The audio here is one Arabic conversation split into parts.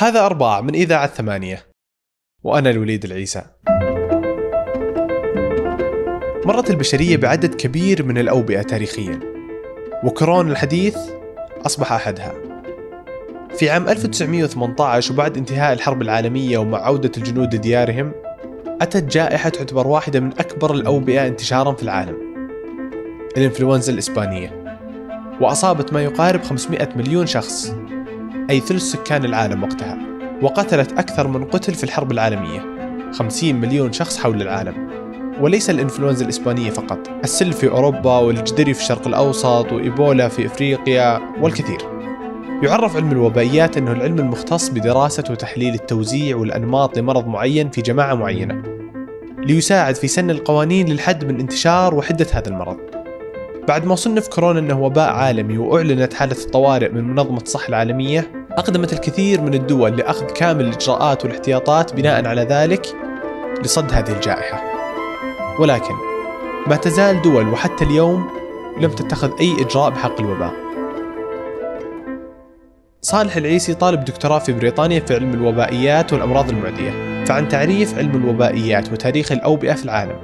هذا أرباع من إذاعة ثمانية وأنا الوليد العيسى. مرت البشرية بعدد كبير من الأوبئة تاريخيا. وكورونا الحديث أصبح أحدها. في عام 1918 وبعد انتهاء الحرب العالمية ومع عودة الجنود لديارهم أتت جائحة تعتبر واحدة من أكبر الأوبئة انتشارا في العالم. الإنفلونزا الإسبانية. وأصابت ما يقارب 500 مليون شخص. أي ثلث سكان العالم وقتها وقتلت أكثر من قتل في الحرب العالمية 50 مليون شخص حول العالم. وليس الإنفلونزا الإسبانية فقط السل في أوروبا والجدري في الشرق الأوسط وإيبولا في إفريقيا والكثير. يعرف علم الوبائيات أنه العلم المختص بدراسة وتحليل التوزيع والأنماط لمرض معين في جماعة معينة ليساعد في سن القوانين للحد من انتشار وحدة هذا المرض. بعد ما صنف كورونا أنه وباء عالمي وأعلنت حالة الطوارئ من منظمة الصحة العالمية أقدمت الكثير من الدول لأخذ كامل الإجراءات والاحتياطات بناء على ذلك لصد هذه الجائحة. ولكن ما تزال دول وحتى اليوم لم تتخذ أي إجراء بحق الوباء. صالح العيسي طالب دكتوراه في بريطانيا في علم الوبائيات والأمراض المعدية فعن تعريف علم الوبائيات وتاريخ الأوبئة في العالم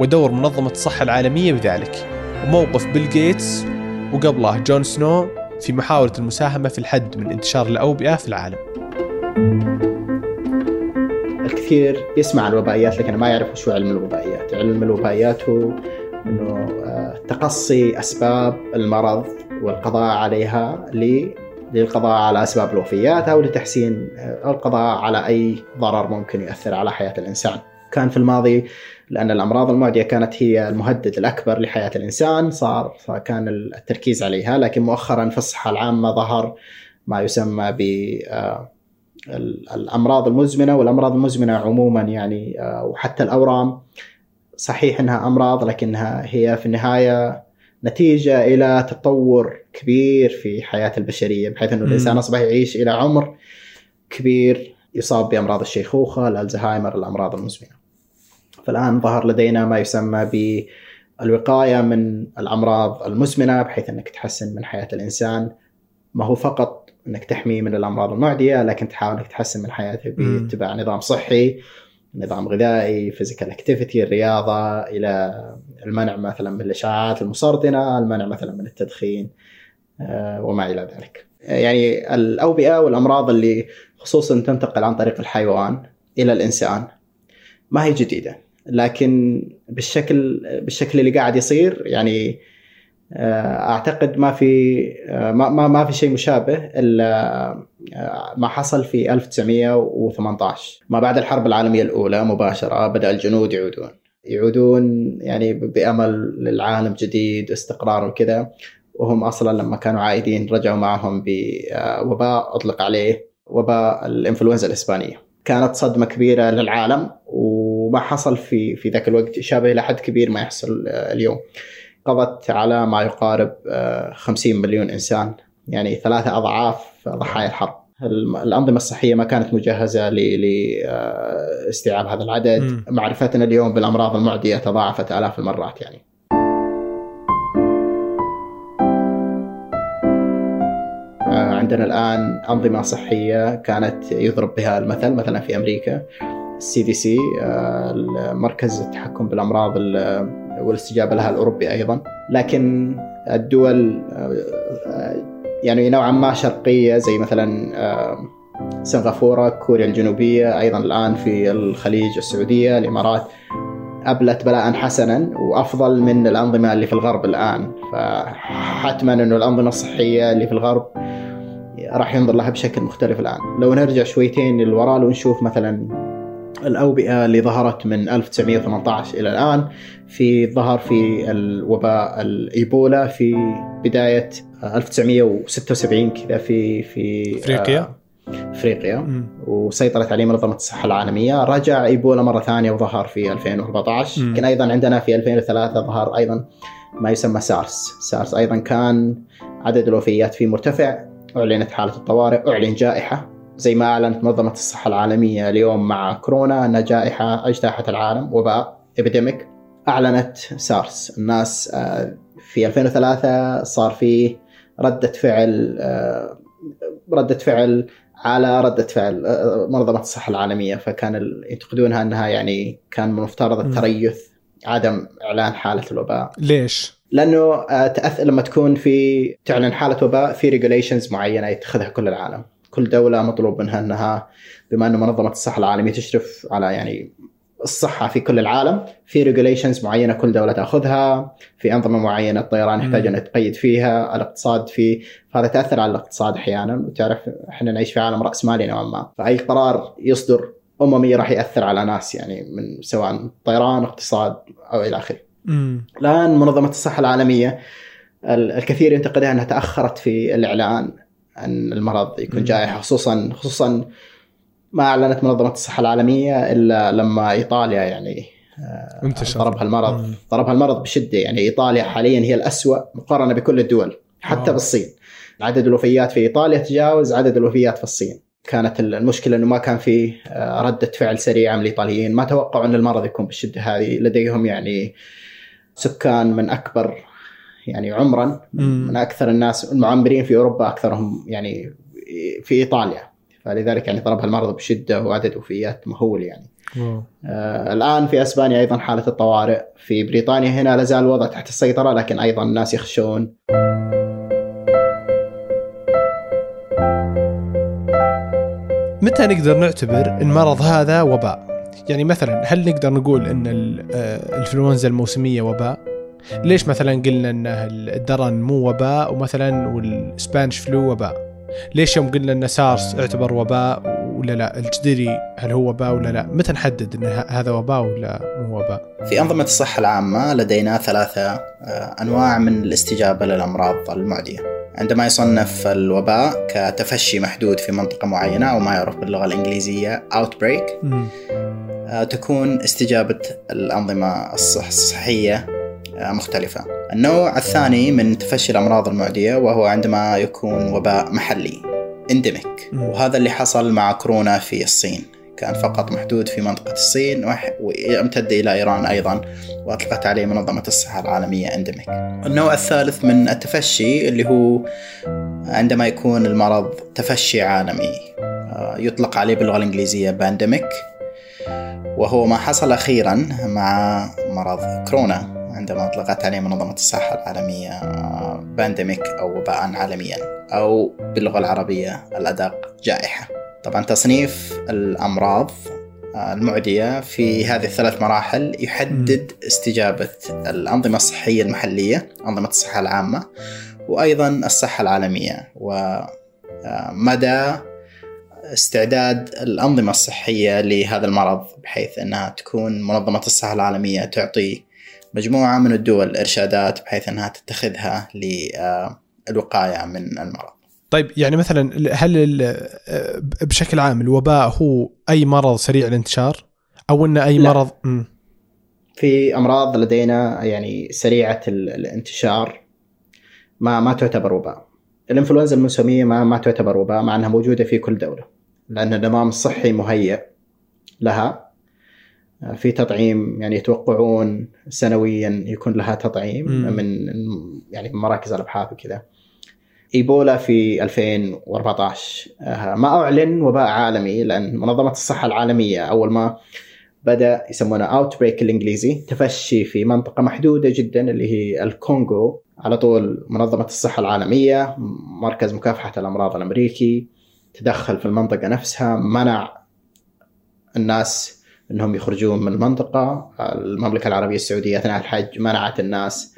ودور منظمة الصحة العالمية بذلك وموقف بيل جيتس وقبله جون سنو في محاولة المساهمة في الحد من انتشار الأوبئة في العالم الكثير يسمع الوبائيات لكن ما يعرف شو علم الوبائيات علم الوبائيات هو إنه آه، تقصي أسباب المرض والقضاء عليها للقضاء على أسباب الوفيات أو لتحسين آه، القضاء على أي ضرر ممكن يؤثر على حياة الإنسان. كان في الماضي لأن الأمراض المعدية كانت هي المهدد الأكبر لحياة الإنسان صار فكان التركيز عليها لكن مؤخرا في الصحه العامة ظهر ما يسمى ب آه، الأمراض المزمنة والأمراض المزمنة عموما يعني آه، وحتى الأورام صحيح إنها أمراض لكنها هي في النهاية نتيجة إلى تطور كبير في حياة البشرية بحيث إنه الإنسان أصبح يعيش إلى عمر كبير يصاب بأمراض الشيخوخة، الألزهايمر، الأمراض المزمنة. فالآن ظهر لدينا ما يسمى بالوقاية من الأمراض المزمنة بحيث أنك تحسن من حياة الإنسان. ما هو فقط أنك تحميه من الأمراض المعدية لكن تحاول أنك تحسن من حياته باتباع نظام صحي نظام غذائي physical activity الرياضة إلى المنع مثلا من الاشعاعات المسرطنة المنع مثلا من التدخين آه، وما إلى ذلك. يعني الأوبئة والأمراض اللي خصوصا تنتقل عن طريق الحيوان إلى الإنسان ما هي جديدة؟ لكن بالشكل بالشكل اللي قاعد يصير يعني آه، أعتقد ما في آه، ما ما, ما في شيء مشابه إلا آه، ما حصل في 1918 ما بعد الحرب العالمية الأولى مباشرة بدأ الجنود يعودون. يعودون يعني بأمل للعالم جديد واستقرار وكذا. وهم أصلا لما كانوا عائدين رجعوا معهم بوباء أطلق عليه وباء الإنفلونزا الإسبانية. كانت صدمة كبيرة للعالم وما حصل في في ذاك الوقت يشابه إلى حد كبير ما يحصل اليوم. قضت على ما يقارب 50 آه، مليون إنسان يعني ثلاثة أضعاف ضحايا الحرب. الأنظمة الصحية ما كانت مجهزة لاستيعاب هذا العدد؟ م. معرفتنا اليوم بالأمراض المعدية تضاعفت آلاف المرات يعني. آه، عندنا الآن أنظمة صحية كانت يضرب بها المثل مثلا في أمريكا. ال CDC مركز التحكم بالأمراض والاستجابة لها الأوروبي أيضا. لكن الدول آه، يعني نوعا ما شرقية زي مثلا آه، سنغافورة كوريا الجنوبية أيضا الآن في الخليج السعودية الإمارات أبلت بلاء حسنا وأفضل من الأنظمة اللي في الغرب الآن. فحتما إنه الأنظمة الصحية اللي في الغرب راح ينظر لها بشكل مختلف الآن. لو نرجع شويتين للوراء ونشوف مثلا الأوبئة اللي ظهرت من 1918 إلى الآن في ظهر في الوباء الإيبولا في بداية 1976 كذا في في أفريقيا؟ آه، أفريقيا. وسيطرت عليه منظمة الصحة العالمية. رجع إيبولا مرة ثانية وظهر في 2014 لكن أيضا عندنا في 2003 ظهر أيضا ما يسمى سارس. سارس أيضا كان عدد الوفيات فيه مرتفع. أعلنت حالة الطوارئ أعلن جائحة. زي ما أعلنت منظمة الصحة العالمية اليوم مع كورونا ان جائحه اجتاحت العالم وباء إبيديميك أعلنت سارس الناس آه، في 2003 صار في ردة فعل آه، ردة فعل على ردة فعل آه، منظمة الصحة العالمية فكان ينتقدونها أنها يعني كان من المفترض. التريث عدم إعلان حالة الوباء ليش؟ لأنه تأثر لما تكون في تعلن حالة وباء في regulations معينة يتخذها كل العالم كل دولة مطلوب منها أنها بما أنه منظمة الصحة العالمية تشرف على يعني الصحة في كل العالم في regulations معينة كل دولة تأخذها في أنظمة معينة الطيران يحتاج مم. أن يتقيد فيها الاقتصاد في فهذا تأثر على الاقتصاد أحيانا. وتعرف إحنا نعيش في عالم رأسمالي نوعا ما. فأي قرار يصدر أممي راح يأثر على ناس يعني من سواء طيران اقتصاد أو إلى آخره. امم الآن منظمة الصحة العالمية ال- الكثير ينتقدها أنها تأخرت في الإعلان. عن المرض يكون مم. جائحة خصوصا خصوصا ما أعلنت منظمة الصحة العالمية إلا لما إيطاليا يعني آه، انتشر. ضربها المرض. ضربها المرض بشدة يعني إيطاليا حاليا هي الأسوأ مقارنة بكل الدول حتى واو. بالصين عدد الوفيات في إيطاليا تجاوز عدد الوفيات في الصين كانت المشكلة أنه ما كان في آه، ردة فعل سريعة من الإيطاليين ما توقعوا أن المرض يكون بالشدة هذه لديهم يعني سكان من أكبر يعني عمرا. من أكثر الناس المعمرين في أوروبا أكثرهم يعني في إيطاليا فلذلك يعني ضربها المرض بشدة وعدد وفيات مهول يعني. آه الآن في أسبانيا أيضا حالة الطوارئ في بريطانيا هنا لا زال الوضع تحت السيطرة لكن أيضا الناس يخشون متى نقدر نعتبر المرض هذا وباء؟ يعني مثلا هل نقدر نقول إن آه، الإنفلونزا الموسمية وباء؟ ليش مثلا قلنا إن الدرن مو وباء ومثلا والسبانش فلو وباء؟ ليش يوم قلنا إن سارس اعتبر وباء ولا لا؟ الجدري هل هو وباء ولا لا؟ متى نحدد إن هذا وباء ولا مو وباء؟ في أنظمة الصحة العامة لدينا ثلاثة آه، أنواع من الاستجابة للأمراض المعدية عندما يصنف الوباء كتفشي محدود في منطقة معينة أو ما يعرف باللغة الإنجليزية outbreak. آه، تكون استجابة الأنظمة الصح- الصحية مختلفة. النوع الثاني من تفشي الأمراض المعدية وهو عندما يكون وباء محلي endemic مم. وهذا اللي حصل مع كورونا في الصين. كان فقط محدود في منطقة الصين ويمتد إلى إيران أيضا وأطلقت عليه منظمة الصحة العالمية endemic النوع الثالث من التفشي اللي هو عندما يكون المرض تفشي عالمي. آه، يطلق عليه باللغة الإنجليزية pandemic وهو ما حصل أخيرا مع مرض كورونا. عندما أطلقت عليه منظمة الصحة العالمية pandemic أو وباء عالميا أو باللغة العربية الأدق جائحة. طبعا تصنيف الأمراض المعدية في هذه الثلاث مراحل يحدد استجابة الأنظمة الصحية المحلية أنظمة الصحة العامة وأيضا الصحة العالمية. ومدى استعداد الأنظمة الصحية لهذا المرض بحيث أنها تكون منظمة الصحة العالمية تعطي مجموعة من الدول إرشادات بحيث أنها تتخذها للوقاية من المرض. طيب يعني مثلا هل آه، بشكل عام الوباء هو أي مرض سريع الانتشار؟ أو ان أي لا. مرض؟ مم. في أمراض لدينا يعني سريعة ال- الانتشار ما ما تعتبر وباء. الإنفلونزا الموسمية ما ما تعتبر وباء مع أنها موجودة في كل دولة لأن النظام الصحي مهيئ لها. في تطعيم يعني يتوقعون سنويا يكون لها تطعيم مم. من يعني من مراكز الأبحاث وكذا إيبولا في 2014 آه، ما أعلن وباء عالمي لأن منظمة الصحة العالمية أول ما بدأ يسمونه outbreak الإنجليزي تفشي في منطقة محدودة جدا اللي هي الكونغو على طول منظمة الصحة العالمية مركز مكافحة الأمراض الأمريكي تدخل في المنطقة نفسها منع الناس إنهم يخرجون من المنطقة المملكة العربية السعودية أثناء الحج منعت الناس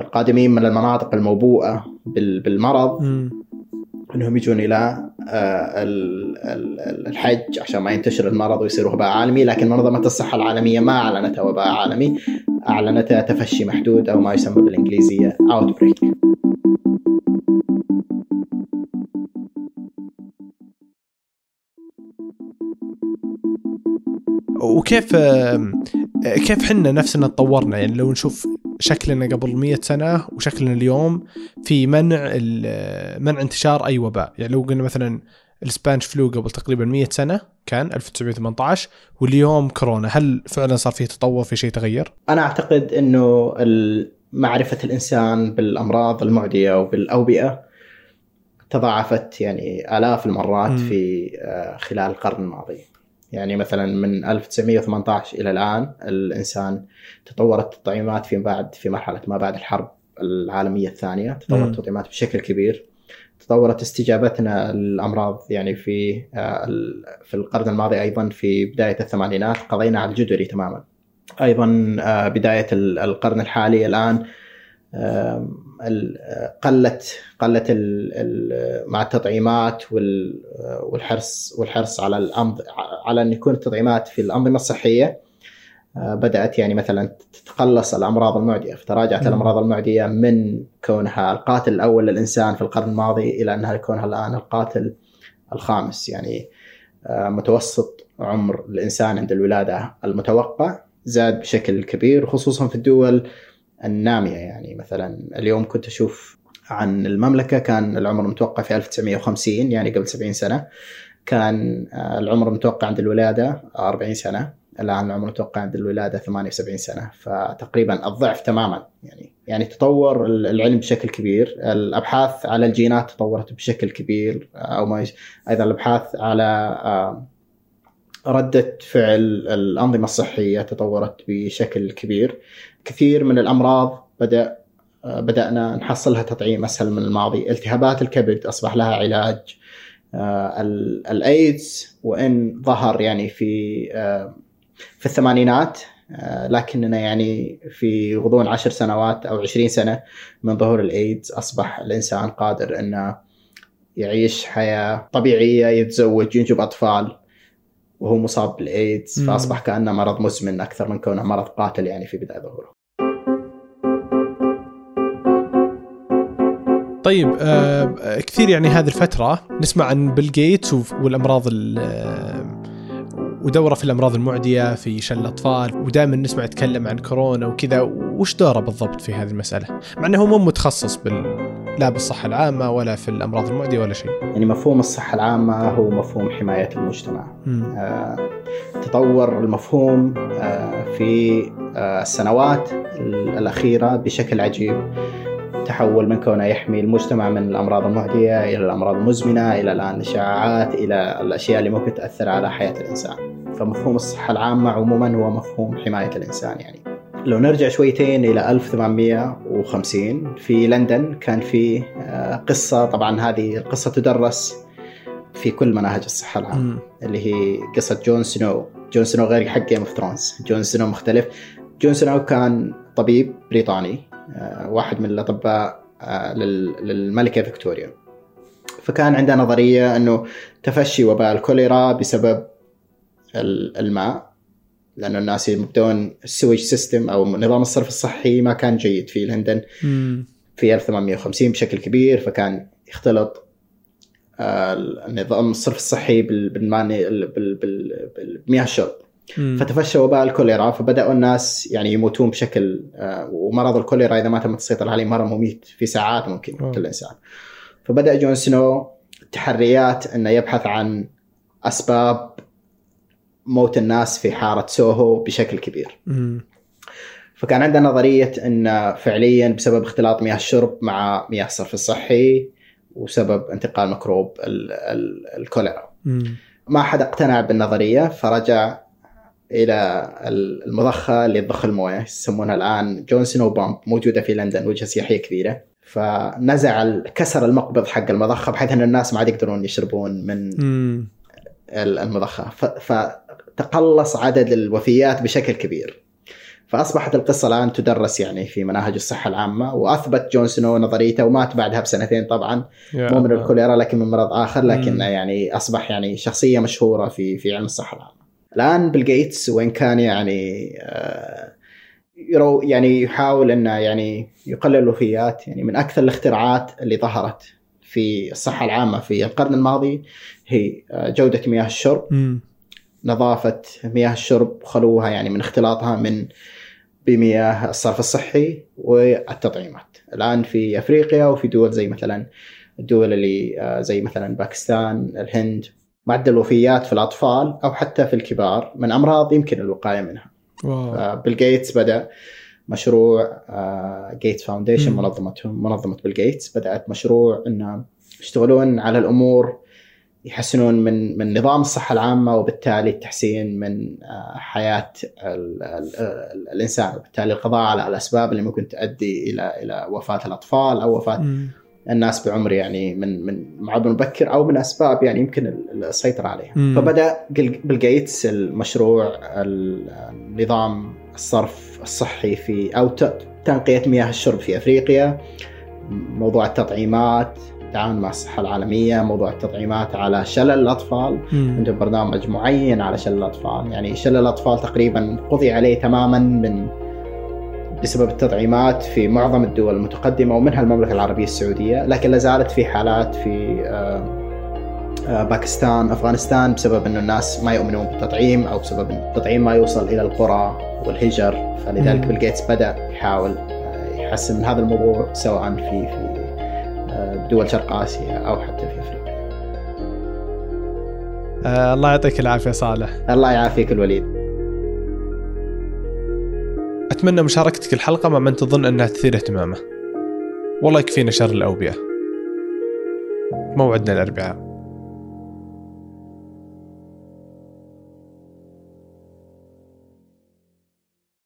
القادمين من المناطق الموبوءة بال- بالمرض. إنهم يجون إلى آه، ال- ال- الحج عشان ما ينتشر المرض ويصير وباء عالمي لكن منظمة الصحة العالمية ما أعلنتها وباء عالمي أعلنتها تفشي محدود أو ما يسمى بالإنجليزية outbreak وكيف آه، كيف حنا نفسنا تطورنا يعني لو نشوف شكلنا قبل 100 سنة وشكلنا اليوم في منع ال- منع انتشار أي وباء يعني لو قلنا مثلا السبانش فلو قبل تقريبا 100 سنة كان 1918 واليوم كورونا هل فعلا صار فيه تطور في شيء تغير؟ أنا أعتقد إنه ال- معرفه الإنسان بالأمراض المعدية وبالأوبئة تضاعفت يعني آلاف المرات مم. في آه، خلال القرن الماضي يعني مثلا من 1918 إلى الآن الإنسان تطورت التطعيمات في بعد في مرحلة ما بعد الحرب العالمية الثانية مم. تطورت التطعيمات بشكل كبير تطورت استجابتنا للأمراض يعني في آه، في القرن الماضي أيضا في بداية الثمانينات قضينا على الجدري تماما أيضا آه، بداية ال- القرن الحالي الآن آم، ال- آه، قلت قلت مع التطعيمات وال- والحرص والحرص على الأنظ على أن يكون التطعيمات في الأنظمة الصحية آه، بدأت يعني مثلا تتقلص الأمراض المعدية فتراجعت مم. الأمراض المعدية من كونها القاتل الأول للإنسان في القرن الماضي إلى أنها كونها الآن القاتل الخامس يعني آه، متوسط عمر الإنسان عند الولادة المتوقع زاد بشكل كبير خصوصا في الدول النامية يعني. مثلا اليوم كنت أشوف عن المملكة كان العمر المتوقع في 1950 يعني قبل 70 سنة. كان آه، العمر المتوقع عند الولادة 40 سنة. الآن العمر المتوقع عند الولادة 78 سنة. فتقريبا الضعف تماما يعني. يعني تطور العلم بشكل كبير. الأبحاث على الجينات تطورت بشكل كبير. أو ما أيضا الأبحاث على آه، ردة فعل الأنظمة الصحية تطورت بشكل كبير. كثير من الأمراض بدأ بدأنا نحصل لها تطعيم أسهل من الماضي. التهابات الكبد أصبح لها علاج. آه، ال- الأيدز وإن ظهر يعني في آه، في الثمانينات آه، لكننا يعني في غضون عشر سنوات أو عشرين سنة من ظهور الأيدز أصبح الإنسان قادر أنه يعيش حياة طبيعية يتزوج ينجب أطفال. وهو مصاب بالايدز. فأصبح كأنه مرض مزمن أكثر من كونه مرض قاتل يعني في بداية ظهوره. طيب آه كثير يعني هذه الفترة نسمع عن بيل جيتس والأمراض ال- آه، ودوره في الأمراض المعدية في شل الأطفال ودائما نسمع يتكلم عن كورونا وكذا وش دوره بالضبط في هذه المسألة مع أنه هو مو متخصص بال لا بالصحة العامة ولا في الأمراض المعدية ولا شيء يعني مفهوم الصحة العامة هو مفهوم حماية المجتمع. آه، تطور المفهوم آه، في آه، السنوات الأخيرة بشكل عجيب تحول من كونه يحمي المجتمع من الأمراض المعدية إلى الأمراض المزمنة إلى الآن الاشاعات إلى الأشياء اللي ممكن تأثر على حياة الإنسان. فمفهوم الصحة العامة عموما هو مفهوم حماية الإنسان يعني. لو نرجع شويتين إلى 1850 في لندن كان في آه، قصة طبعا هذه القصة تدرس في كل مناهج الصحة العامة. اللي هي قصة جون سنو. جون سنو غير حق Game of Thrones جون سنو مختلف. جون سنو كان طبيب بريطاني آه، واحد من الأطباء آه، لل- للملكة فيكتوريا. فكان عنده نظرية أنه تفشي وباء الكوليرا بسبب ال- الماء. لأنه الناس يبدون ال sewage system أو نظام الصرف الصحي ما كان جيد في لندن. في 1850 بشكل كبير فكان يختلط آه، النظام الصرف الصحي بال- بالماء بال- بال- بال- بمياه الشرب. فتفشى وباء الكوليرا فبدأوا الناس يعني يموتون بشكل آه، ومرض الكوليرا إذا ما تم التسيطر عليه مرض مميت في ساعات ممكن أوه. يقتل الانسان فبدأ جون سنو تحريات إنه يبحث عن أسباب موت الناس في حارة سوهو بشكل كبير. فكان عنده نظرية إن فعليا بسبب اختلاط مياه الشرب مع مياه الصرف الصحي وسبب انتقال ميكروب ال- ال- الكوليرا. ما حد اقتنع بالنظرية فرجع إلى المضخة اللي تضخ الموية يسمونها الآن جون سنو pump موجودة في لندن وجهة سياحية كبيرة. فنزع كسر المقبض حق المضخة بحيث إن الناس ما عاد يقدرون يشربون من المضخة. ف- فتقلص عدد الوفيات بشكل كبير فأصبحت القصة الآن تدرس يعني في مناهج الصحة العامة وأثبت جون سنو نظريته ومات بعدها بسنتين طبعا مو من. الكوليرا لكن من مرض آخر لكن مم. يعني أصبح يعني شخصية مشهورة في في علم الصحة العامة. الآن بيل جيتس وإن كان يعني آه، يرو يعني يحاول إنه يعني يقلل الوفيات يعني من أكثر الاختراعات اللي ظهرت في الصحة العامة في القرن الماضي هي آه، جودة مياه الشرب مم. نظافة مياه الشرب خلوها يعني من اختلاطها من بمياه الصرف الصحي والتطعيمات الآن في أفريقيا وفي دول زي مثلا الدول اللي آه، زي مثلا باكستان الهند معدل الوفيات في الأطفال أو حتى في الكبار من أمراض يمكن الوقاية منها. بيل جيتس بدأ مشروع Gates Foundation مم. منظمتهم منظمة بيل جيتس بدأت مشروع إنه يشتغلون على الأمور يحسنون من من نظام الصحة العامة وبالتالي التحسين من آه، حياة ال ال الإنسان وبالتالي القضاء على الأسباب اللي ممكن تؤدي إلى إلى وفاة الأطفال أو وفاة م. الناس بعمر يعني من من عمر مبكر أو من أسباب يعني يمكن السيطرة عليها م. فبدأ بيل جيتس المشروع النظام الصرف الصحي في أو تنقية مياه الشرب في أفريقيا موضوع التطعيمات التعاون مع الصحة العالمية موضوع التطعيمات على شلل الأطفال. عندهم برنامج معين على شلل الأطفال. يعني شلل الأطفال تقريبا قضي عليه تماما من بسبب التطعيمات في معظم الدول المتقدمة ومنها المملكة العربية السعودية. لكن لا زالت في حالات في آه، آه، باكستان أفغانستان بسبب إنه الناس ما يؤمنون بالتطعيم أو بسبب إن التطعيم ما يوصل إلى القرى والهجر. فلذلك بيل جيتس بدأ يحاول آه، يحسن من هذا الموضوع سواء في في دول شرق آسيا أو حتى في أفريقيا. آه الله يعطيك العافية صالح. الله يعافيك الوليد. أتمنى مشاركتك الحلقة مع من تظن أنها تثير اهتمامه. والله يكفينا شر الأوبئة. موعدنا الأربعاء.